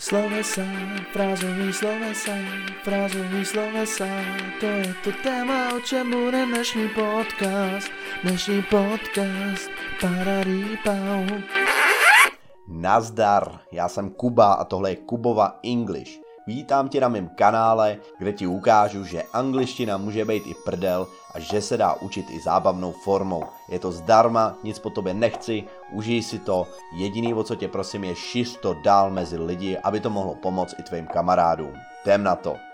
Slovesa, frázový slovesa, frázový slovesa, to je to téma, o čem bude dnešní podcast, dnešní podcast, pararýpau. Nazdar, já jsem Kuba a tohle je Kubova English. Vítám tě na mém kanále, kde ti ukážu, že angličtina může být i prdel a že se dá učit i zábavnou formou. Je to zdarma, nic po tobě nechci, užij si to, jediný o co tě prosím je šiř to dál mezi lidi, aby to mohlo pomoct i tvým kamarádům. Jdem na to.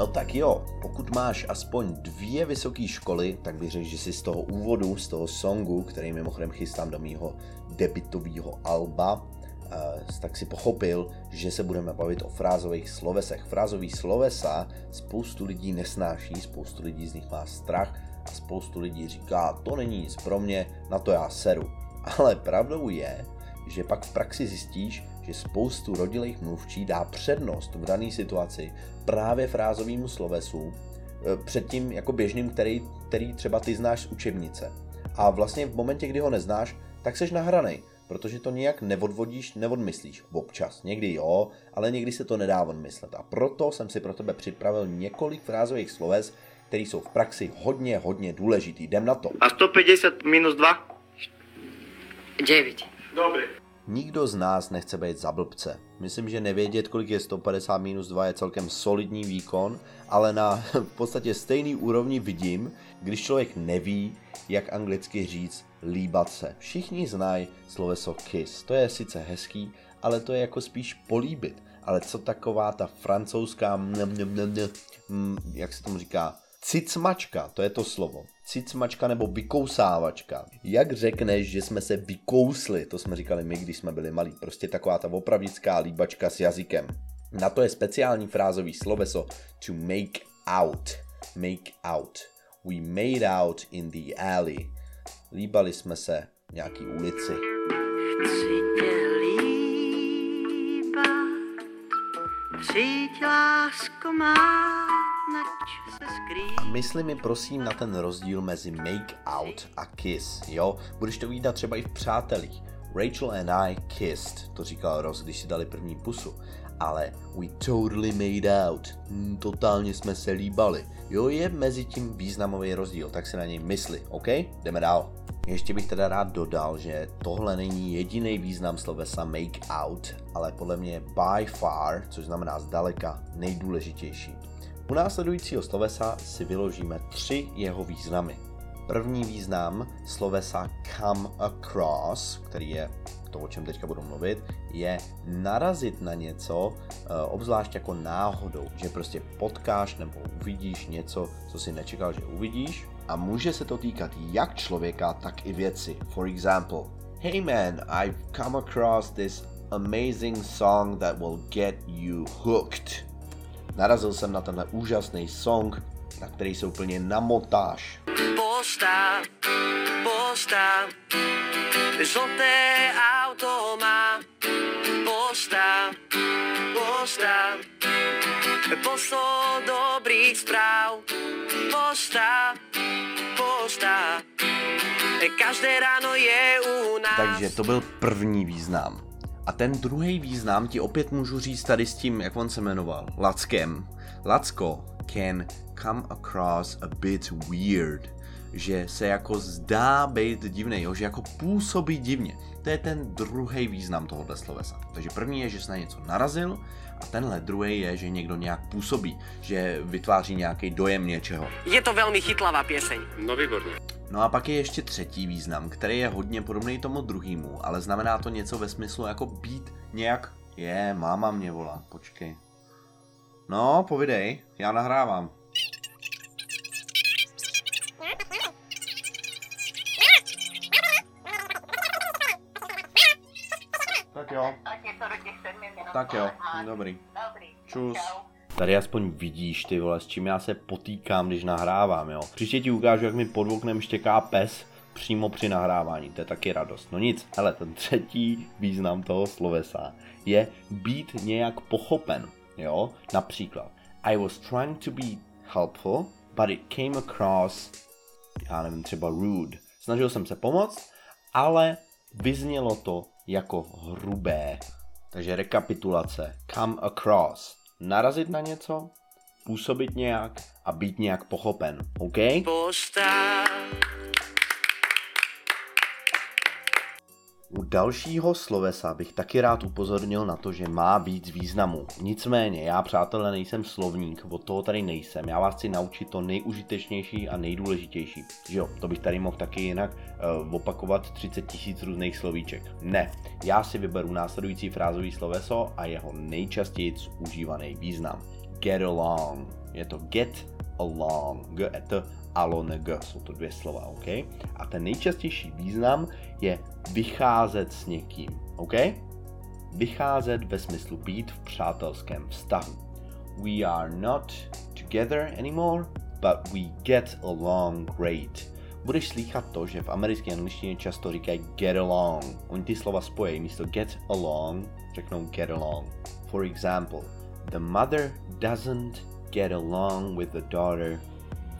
No tak jo, pokud máš aspoň dvě vysoké školy, tak řekl, že si z toho úvodu, z toho songu, který mimochodem chystám do mýho debitového alba, eh, tak si pochopil, že se budeme bavit o frázových slovesech. Frázový slovesa spoustu lidí nesnáší, spoustu lidí z nich má strach a spoustu lidí říká, to není nic pro mě, na to já seru. Ale pravdou je, že pak v praxi zjistíš, že spoustu rodilých mluvčí dá přednost v dané situaci právě frázovýmu slovesu e, před tím jako běžným, který, který třeba ty znáš z učebnice. A vlastně v momentě, kdy ho neznáš, tak seš nahranej, protože to nějak neodvodíš, neodmyslíš. Občas, někdy jo, ale někdy se to nedá odmyslet. A proto jsem si pro tebe připravil několik frázových sloves, které jsou v praxi hodně, hodně důležitý. Jdem na to. A 150 minus 2? 9. Dobrý. Nikdo z nás nechce být za blbce. Myslím, že nevědět, kolik je 150 minus 2 je celkem solidní výkon, ale na v podstatě stejný úrovni vidím, když člověk neví, jak anglicky říct líbat se. Všichni znají sloveso kiss. To je sice hezký, ale to je jako spíš políbit. Ale co taková ta francouzská, mn, mn, mn, jak se tomu říká, Cicmačka, to je to slovo. Cicmačka nebo vykousávačka. Jak řekneš, že jsme se vykousli, to jsme říkali my, když jsme byli malí. Prostě taková ta opravdická líbačka s jazykem. Na to je speciální frázový sloveso to make out. Make out. We made out in the alley. Líbali jsme se v nějaký ulici. Chci tě líbat, přijď lásko má. A mysli mi prosím na ten rozdíl mezi make out a kiss, jo? Budeš to vidět třeba i v přátelích. Rachel and I kissed, to říkal Ross, když si dali první pusu. Ale we totally made out, hm, totálně jsme se líbali. Jo, je mezi tím významový rozdíl, tak si na něj mysli, OK? Jdeme dál. Ještě bych teda rád dodal, že tohle není jediný význam slovesa make out, ale podle mě by far, což znamená zdaleka, nejdůležitější. U následujícího slovesa si vyložíme tři jeho významy. První význam slovesa come across, který je to, o čem teďka budu mluvit, je narazit na něco, eh, obzvlášť jako náhodou, že prostě potkáš nebo uvidíš něco, co si nečekal, že uvidíš a může se to týkat jak člověka, tak i věci. For example, hey man, I've come across this amazing song that will get you hooked. Narazil jsem na tenhle úžasný song, na který se úplně namotáš. Pošta, pošta, žlté auto má. Pošta, pošta, poslo dobrých správ. Pošta, pošta, každé ráno je u nás. Takže to byl první význam. A ten druhý význam ti opět můžu říct tady s tím, jak on se jmenoval, Lackem. Lacko can come across a bit weird, že se jako zdá být divný, jo? že jako působí divně. To je ten druhý význam tohohle slovesa. Takže první je, že se na něco narazil a tenhle druhý je, že někdo nějak působí, že vytváří nějaký dojem něčeho. Je to velmi chytlavá pieseň. No výborně. No a pak je ještě třetí význam, který je hodně podobný tomu druhému, ale znamená to něco ve smyslu jako být nějak... Je, máma mě volá, počkej. No, povidej, já nahrávám. Tak jo. Tak jo, dobrý. Čus. Tady aspoň vidíš, ty vole, s čím já se potýkám, když nahrávám, jo. Příště ti ukážu, jak mi pod oknem štěká pes přímo při nahrávání, to je taky radost. No nic, ale ten třetí význam toho slovesa je být nějak pochopen, jo. Například, I was trying to be helpful, but it came across, já nevím, třeba rude. Snažil jsem se pomoct, ale vyznělo to jako hrubé. Takže rekapitulace. Come across. Narazit na něco, působit nějak a být nějak pochopen. OK? Postav U dalšího slovesa bych taky rád upozornil na to, že má víc významů. Nicméně, já přátelé nejsem slovník, od toho tady nejsem. Já vás chci naučit to nejužitečnější a nejdůležitější. Že jo, to bych tady mohl taky jinak uh, opakovat 30 tisíc různých slovíček. Ne, já si vyberu následující frázový sloveso a jeho nejčastěji užívaný význam. Get along. Je to get along. G, e, t, along. Jsou to dvě slova, OK? A ten nejčastější význam je vycházet s někým, OK? Vycházet ve smyslu být v přátelském vztahu. We are not together anymore, but we get along great. Budeš slychat to, že v americké angličtině často říkají get along. Oni ty slova spojí, místo get along řeknou get along. For example, the mother doesn't get along with the daughter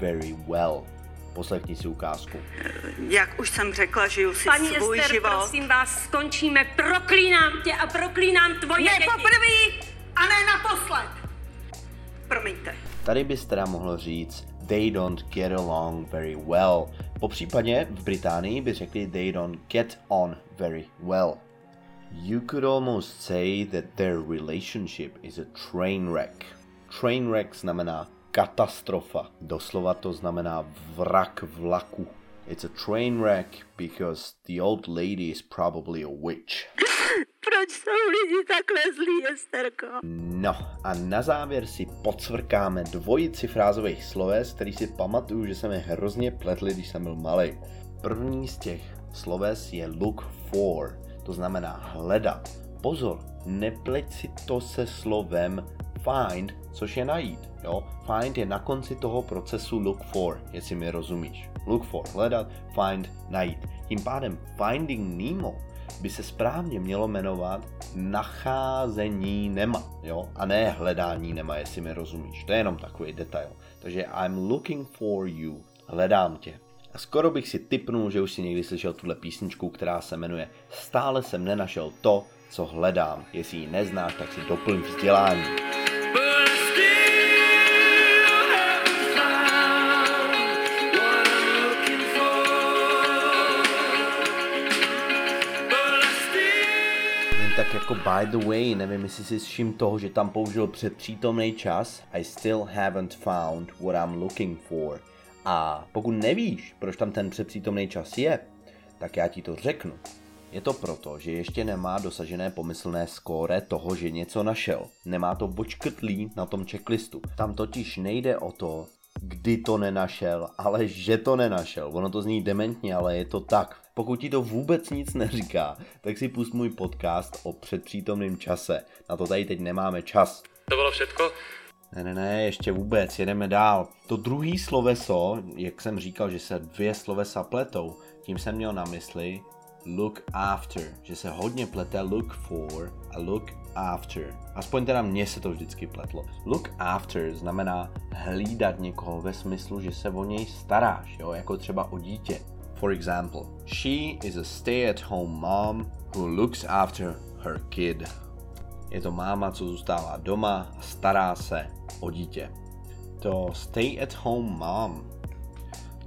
very well. Poslechni si ukázku. Jak už jsem řekla, žiju si Paní svůj Ester, život. prosím vás, skončíme. Proklínám tě a proklínám tvoje Ne děti. poprvé a ne naposled. Promiňte. Tady bys teda mohl říct they don't get along very well. Po případě v Británii by řekli they don't get on very well. You could almost say that their relationship is a train wreck. Train wreck znamená katastrofa. Doslova to znamená vrak vlaku. It's a train wreck because the old lady is probably a witch. Proč jsou lidi takhle zlí, Esterko? No a na závěr si podsvrkáme dvojici frázových sloves, který si pamatuju, že se mi hrozně pletli, když jsem byl malý. První z těch sloves je look for, to znamená hledat. Pozor, nepleť si to se slovem find, což je najít. Jo? Find je na konci toho procesu look for, jestli mi rozumíš. Look for, hledat, find, najít. Tím pádem Finding Nemo by se správně mělo jmenovat nacházení Nema, jo? A ne hledání Nema, jestli mi rozumíš. To je jenom takový detail. Takže I'm looking for you. Hledám tě. A skoro bych si typnul, že už si někdy slyšel tuhle písničku, která se jmenuje Stále jsem nenašel to, co hledám. Jestli ji neznáš, tak si doplň vzdělání. Tak jako by the way, nevím, jestli si všim toho, že tam použil předpřítomný čas I still haven't found what I'm looking for. A pokud nevíš, proč tam ten předpřítomný čas je, tak já ti to řeknu. Je to proto, že ještě nemá dosažené pomyslné skóre toho, že něco našel. Nemá to očkrtlý na tom checklistu. Tam totiž nejde o to, kdy to nenašel, ale že to nenašel. Ono to zní dementně, ale je to tak. Pokud ti to vůbec nic neříká, tak si pust můj podcast o předpřítomném čase. Na to tady teď nemáme čas. To bylo všetko? Ne, ne, ne, ještě vůbec, jedeme dál. To druhý sloveso, jak jsem říkal, že se dvě slovesa pletou, tím jsem měl na mysli look after, že se hodně plete look for a look after. Aspoň teda mně se to vždycky pletlo. Look after znamená hlídat někoho ve smyslu, že se o něj staráš, jo, jako třeba o dítě. For example, she is a stay-at-home mom who looks after her kid. Je to máma, co zůstává doma a stará se o dítě. To stay at home mom.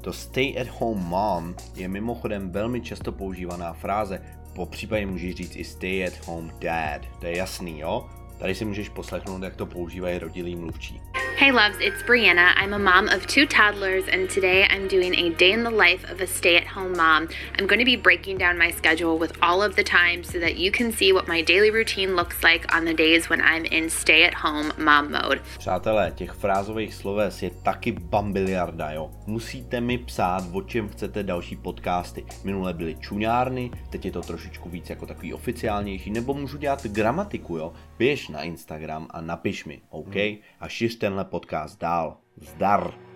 To stay at home mom je mimochodem velmi často používaná fráze, po případě můžeš říct i stay at home dad. To je jasný, jo? Tady si můžeš poslechnout, jak to používají rodilí mluvčí. Hey loves, it's Brianna. I'm a mom of two toddlers, and today I'm doing a day in the life of a stay at home mom. I'm going to be breaking down my schedule with all of the time so that you can see what my daily routine looks like on the days when I'm in stay at home mom mode. Přátelé, těch frázových sloves je taky bambiliarda, jo. Musíte mi psát, o čem chcete další podcasty. Minule byly čuňárny, teď je to trošičku víc jako takový oficiálnější, nebo můžu dělat gramatiku, jo. Běž na Instagram a napiš mi, OK? Hmm. A šiř tenhle podcast dál. Zdar!